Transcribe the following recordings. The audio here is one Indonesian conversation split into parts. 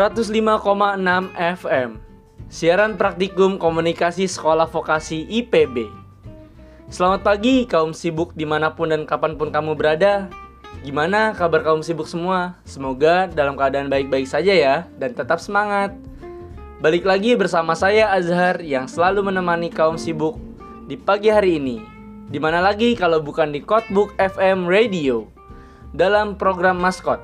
105,6 FM Siaran Praktikum Komunikasi Sekolah Vokasi IPB Selamat pagi kaum sibuk di mana pun dan kapan pun kamu berada. Gimana kabar kaum sibuk semua? Semoga dalam keadaan baik-baik saja ya Dan tetap semangat. Balik lagi bersama saya Azhar Yang selalu menemani kaum sibuk di pagi hari ini. Di mana lagi kalau bukan di Codebook FM Radio Dalam program Maskot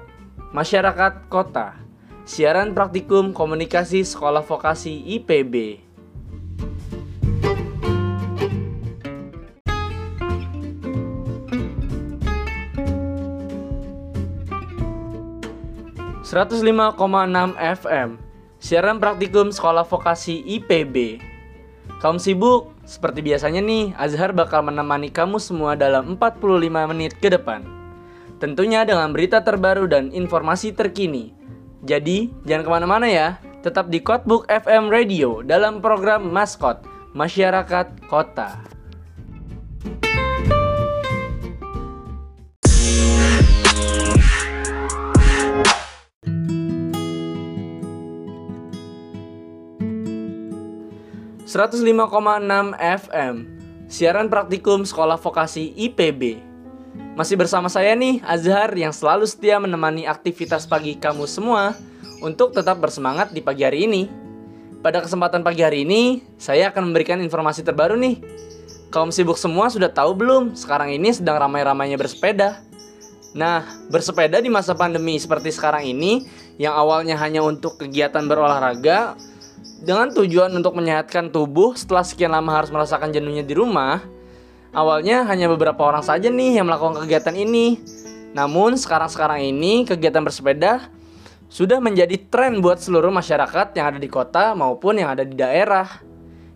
Masyarakat Kota Siaran Praktikum Komunikasi Sekolah Vokasi IPB. ...105,6 FM... ...siaran praktikum Sekolah Vokasi IPB... ...kaum sibuk... ...seperti biasanya nih... ...Azhar bakal menemani kamu semua dalam 45 menit ke depan... ...tentunya dengan berita terbaru dan informasi terkini... Jadi, jangan ke mana-mana ya. Tetap di Codebook FM Radio dalam program Maskot, Masyarakat Kota. ...105,6 FM... ...siaran praktikum Sekolah Vokasi IPB... Masih bersama saya nih, Azhar yang selalu setia menemani aktivitas pagi kamu semua untuk tetap bersemangat di pagi hari ini. Pada kesempatan pagi hari ini, saya akan memberikan informasi terbaru nih. Kaum sibuk semua sudah tahu belum? Sekarang ini sedang ramai-ramainya bersepeda. Nah, bersepeda di masa pandemi seperti sekarang ini, yang awalnya hanya untuk kegiatan berolahraga, dengan tujuan untuk menyehatkan tubuh setelah sekian lama harus merasakan jenuhnya di rumah, Awalnya hanya beberapa orang saja nih yang melakukan kegiatan ini. Namun sekarang-sekarang ini kegiatan bersepeda sudah menjadi tren buat seluruh masyarakat yang ada di kota maupun yang ada di daerah.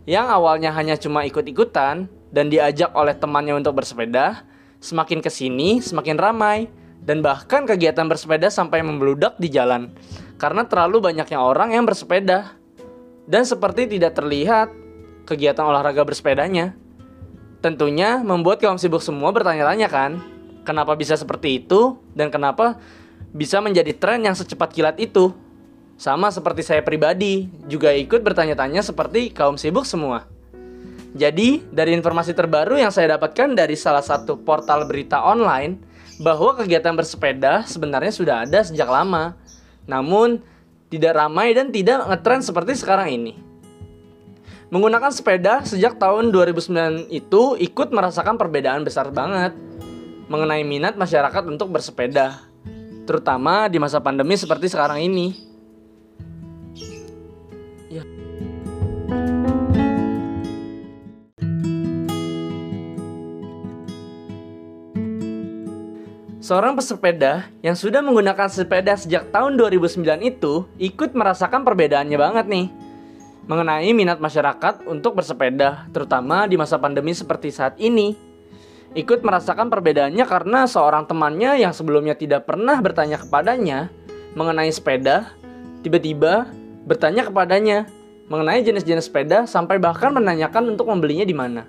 Yang awalnya hanya cuma ikut-ikutan dan diajak oleh temannya untuk bersepeda, semakin ke sini semakin ramai dan bahkan kegiatan bersepeda sampai membeludak di jalan karena terlalu banyaknya orang yang bersepeda. Dan seperti tidak terlihat kegiatan olahraga bersepedanya. Tentunya membuat kaum sibuk semua bertanya-tanya kan, kenapa bisa seperti itu dan kenapa bisa menjadi tren yang secepat kilat itu. Sama seperti saya pribadi, juga ikut bertanya-tanya seperti kaum sibuk semua. Jadi, dari informasi terbaru yang saya dapatkan dari salah satu portal berita online, bahwa kegiatan bersepeda sebenarnya sudah ada sejak lama. Namun, tidak ramai dan tidak ngetren seperti sekarang ini. Menggunakan sepeda sejak tahun 2009 itu ikut merasakan perbedaan besar banget mengenai minat masyarakat untuk bersepeda, terutama di masa pandemi seperti sekarang ini. Ya. Seorang pesepeda yang sudah menggunakan sepeda sejak tahun 2009 itu ikut merasakan perbedaannya banget nih mengenai minat masyarakat untuk bersepeda, terutama di masa pandemi seperti saat ini. Ikut merasakan perbedaannya karena seorang temannya yang sebelumnya tidak pernah bertanya kepadanya mengenai sepeda, tiba-tiba bertanya kepadanya mengenai jenis-jenis sepeda sampai bahkan menanyakan untuk membelinya di mana.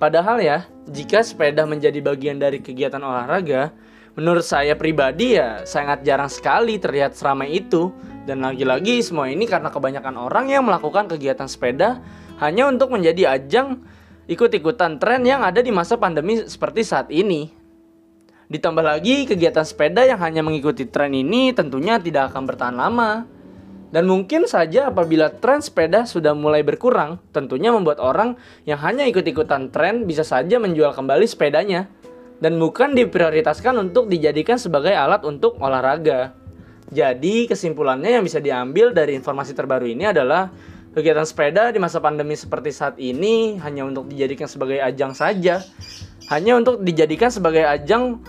Padahal ya, jika sepeda menjadi bagian dari kegiatan olahraga, menurut saya pribadi ya sangat jarang sekali terlihat seramai itu dan lagi-lagi semua ini karena kebanyakan orang yang melakukan kegiatan sepeda hanya untuk menjadi ajang ikut-ikutan tren yang ada di masa pandemi seperti saat ini. Ditambah lagi kegiatan sepeda yang hanya mengikuti tren ini tentunya tidak akan bertahan lama. Dan mungkin saja apabila tren sepeda sudah mulai berkurang, tentunya membuat orang yang hanya ikut-ikutan tren bisa saja menjual kembali sepedanya dan bukan diprioritaskan untuk dijadikan sebagai alat untuk olahraga. Jadi kesimpulannya yang bisa diambil dari informasi terbaru ini adalah kegiatan sepeda di masa pandemi seperti saat ini hanya untuk dijadikan sebagai ajang saja. Hanya untuk dijadikan sebagai ajang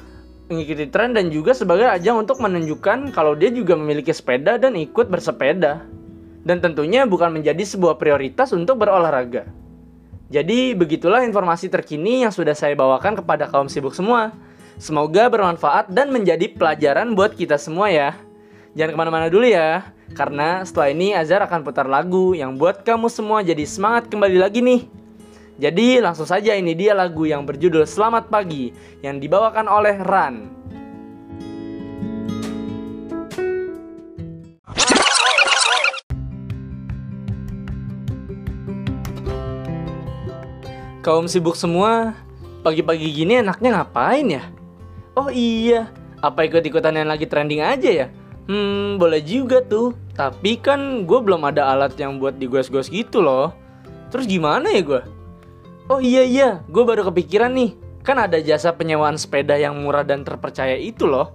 mengikuti tren dan juga sebagai ajang untuk menunjukkan kalau dia juga memiliki sepeda dan ikut bersepeda. Dan tentunya bukan menjadi sebuah prioritas untuk berolahraga. Jadi begitulah informasi terkini yang sudah saya bawakan kepada kaum sibuk semua. Semoga bermanfaat dan menjadi pelajaran buat kita semua ya. Jangan ke mana-mana dulu ya, karena setelah ini Azhar akan putar lagu yang buat kamu semua jadi semangat kembali lagi nih. Jadi langsung saja ini dia lagu yang berjudul Selamat Pagi yang dibawakan oleh Ran. Kaum sibuk semua, pagi-pagi gini enaknya ngapain ya? Oh iya, apa ikut-ikutan yang lagi trending aja ya? Hmm, boleh juga tuh. Tapi kan gue belum ada alat yang buat digos-gos gitu loh. Terus gimana ya gue? Oh iya iya, gue baru kepikiran nih. Kan ada jasa penyewaan sepeda yang murah dan terpercaya itu loh.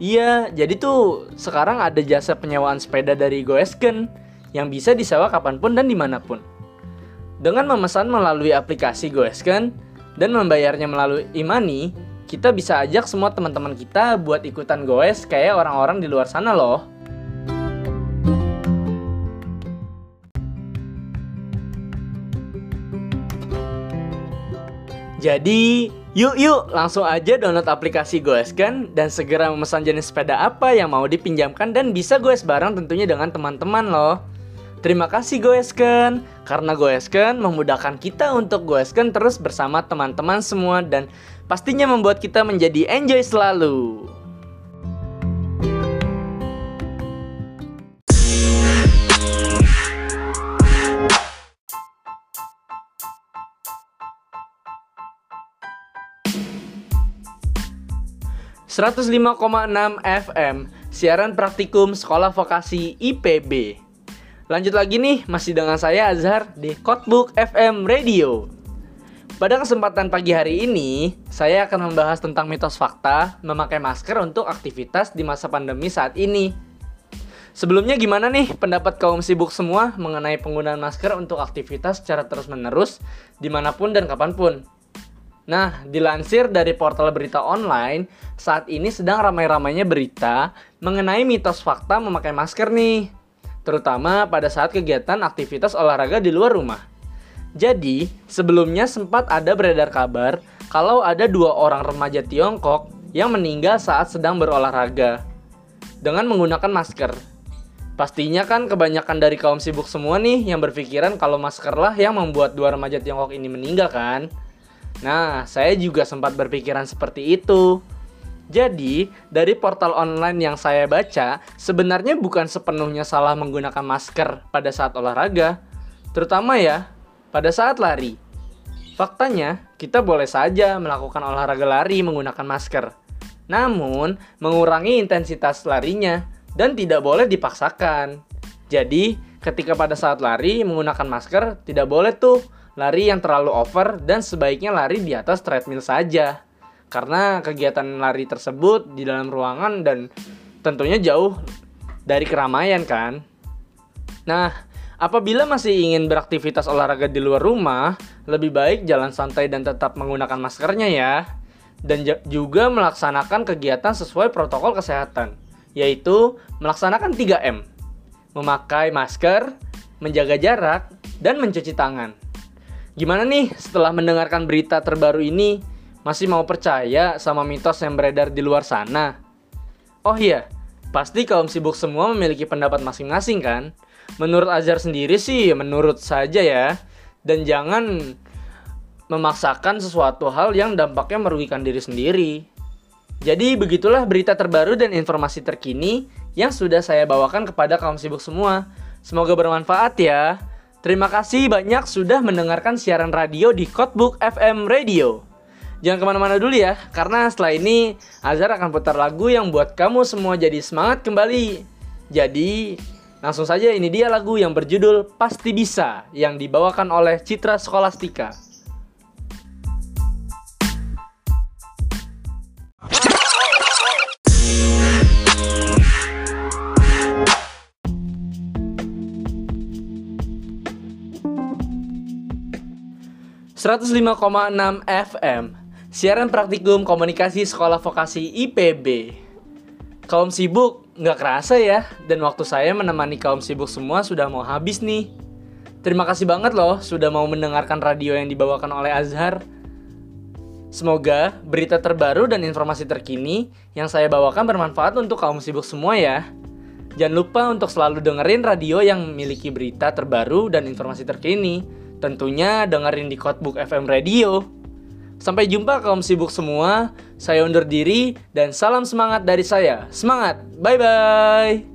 Iya, jadi tuh sekarang ada jasa penyewaan sepeda dari Goesken yang bisa disewa kapan pun dan di mana pun. Dengan memesan melalui aplikasi Goesken dan membayarnya melalui imani, kita bisa ajak semua teman-teman kita buat ikutan goes kayak orang-orang di luar sana loh. Jadi, Yuk yuk langsung aja download aplikasi Goesken dan segera memesan jenis sepeda apa yang mau dipinjamkan dan bisa goes bareng tentunya dengan teman-teman loh. Terima kasih Goesken karena Goesken memudahkan kita untuk goesken terus bersama teman-teman semua dan pastinya membuat kita menjadi enjoy selalu. 105,6 FM, siaran praktikum Sekolah Vokasi IPB. Lanjut lagi nih, masih dengan saya Azhar di Codebook FM Radio. Pada kesempatan pagi hari ini, saya akan membahas tentang mitos fakta memakai masker untuk aktivitas di masa pandemi saat ini. Sebelumnya gimana nih pendapat kaum sibuk semua mengenai penggunaan masker untuk aktivitas secara terus-menerus di mana pun dan kapan pun? Nah, dilansir dari portal berita online, saat ini sedang ramai-ramainya berita mengenai mitos fakta memakai masker nih. Terutama pada saat kegiatan aktivitas olahraga di luar rumah. Jadi, sebelumnya sempat ada beredar kabar kalau ada dua orang remaja Tiongkok yang meninggal saat sedang berolahraga dengan menggunakan masker. Pastinya kan kebanyakan dari kaum sibuk semua nih yang berpikiran kalau maskerlah yang membuat dua remaja Tiongkok ini meninggal kan? Nah, saya juga sempat berpikiran seperti itu. Jadi, dari portal online yang saya baca, sebenarnya bukan sepenuhnya salah menggunakan masker pada saat olahraga, terutama ya pada saat lari. Faktanya, kita boleh saja melakukan olahraga lari menggunakan masker. Namun, mengurangi intensitas larinya dan tidak boleh dipaksakan. Jadi, ketika pada saat lari menggunakan masker, tidak boleh tuh lari yang terlalu over dan sebaiknya lari di atas treadmill saja. Karena kegiatan lari tersebut di dalam ruangan dan tentunya jauh dari keramaian kan. Nah, apabila masih ingin beraktivitas olahraga di luar rumah, lebih baik jalan santai dan tetap menggunakan maskernya ya. Dan juga melaksanakan kegiatan sesuai protokol kesehatan, yaitu melaksanakan 3M. Memakai masker, menjaga jarak, dan mencuci tangan. Gimana nih setelah mendengarkan berita terbaru ini? Masih mau percaya sama mitos yang beredar di luar sana? Oh iya, pasti kaum sibuk semua memiliki pendapat masing-masing kan? Menurut Azhar sendiri sih, menurut saja ya. Dan jangan memaksakan sesuatu hal yang dampaknya merugikan diri sendiri. Jadi begitulah berita terbaru dan informasi terkini yang sudah saya bawakan kepada kaum sibuk semua. Semoga bermanfaat ya. Terima kasih banyak sudah mendengarkan siaran radio di Codebook FM Radio. Jangan ke mana-mana dulu ya, karena setelah ini Azhar akan putar lagu yang buat kamu semua jadi semangat kembali. Jadi, langsung saja ini dia lagu yang berjudul Pasti Bisa yang dibawakan oleh Citra Skolastika. 105,6 FM Siaran praktikum komunikasi sekolah vokasi IPB Kaum sibuk nggak kerasa ya Dan waktu saya menemani kaum sibuk semua sudah mau habis nih Terima kasih banget loh sudah mau mendengarkan radio yang dibawakan oleh Azhar Semoga berita terbaru dan informasi terkini yang saya bawakan bermanfaat untuk kaum sibuk semua ya Jangan lupa untuk selalu dengerin radio yang memiliki berita terbaru dan informasi terkini Tentunya dengerin di Codebook FM Radio. Sampai jumpa kaum sibuk semua. Saya undur diri dan salam semangat dari saya. Semangat. Bye bye.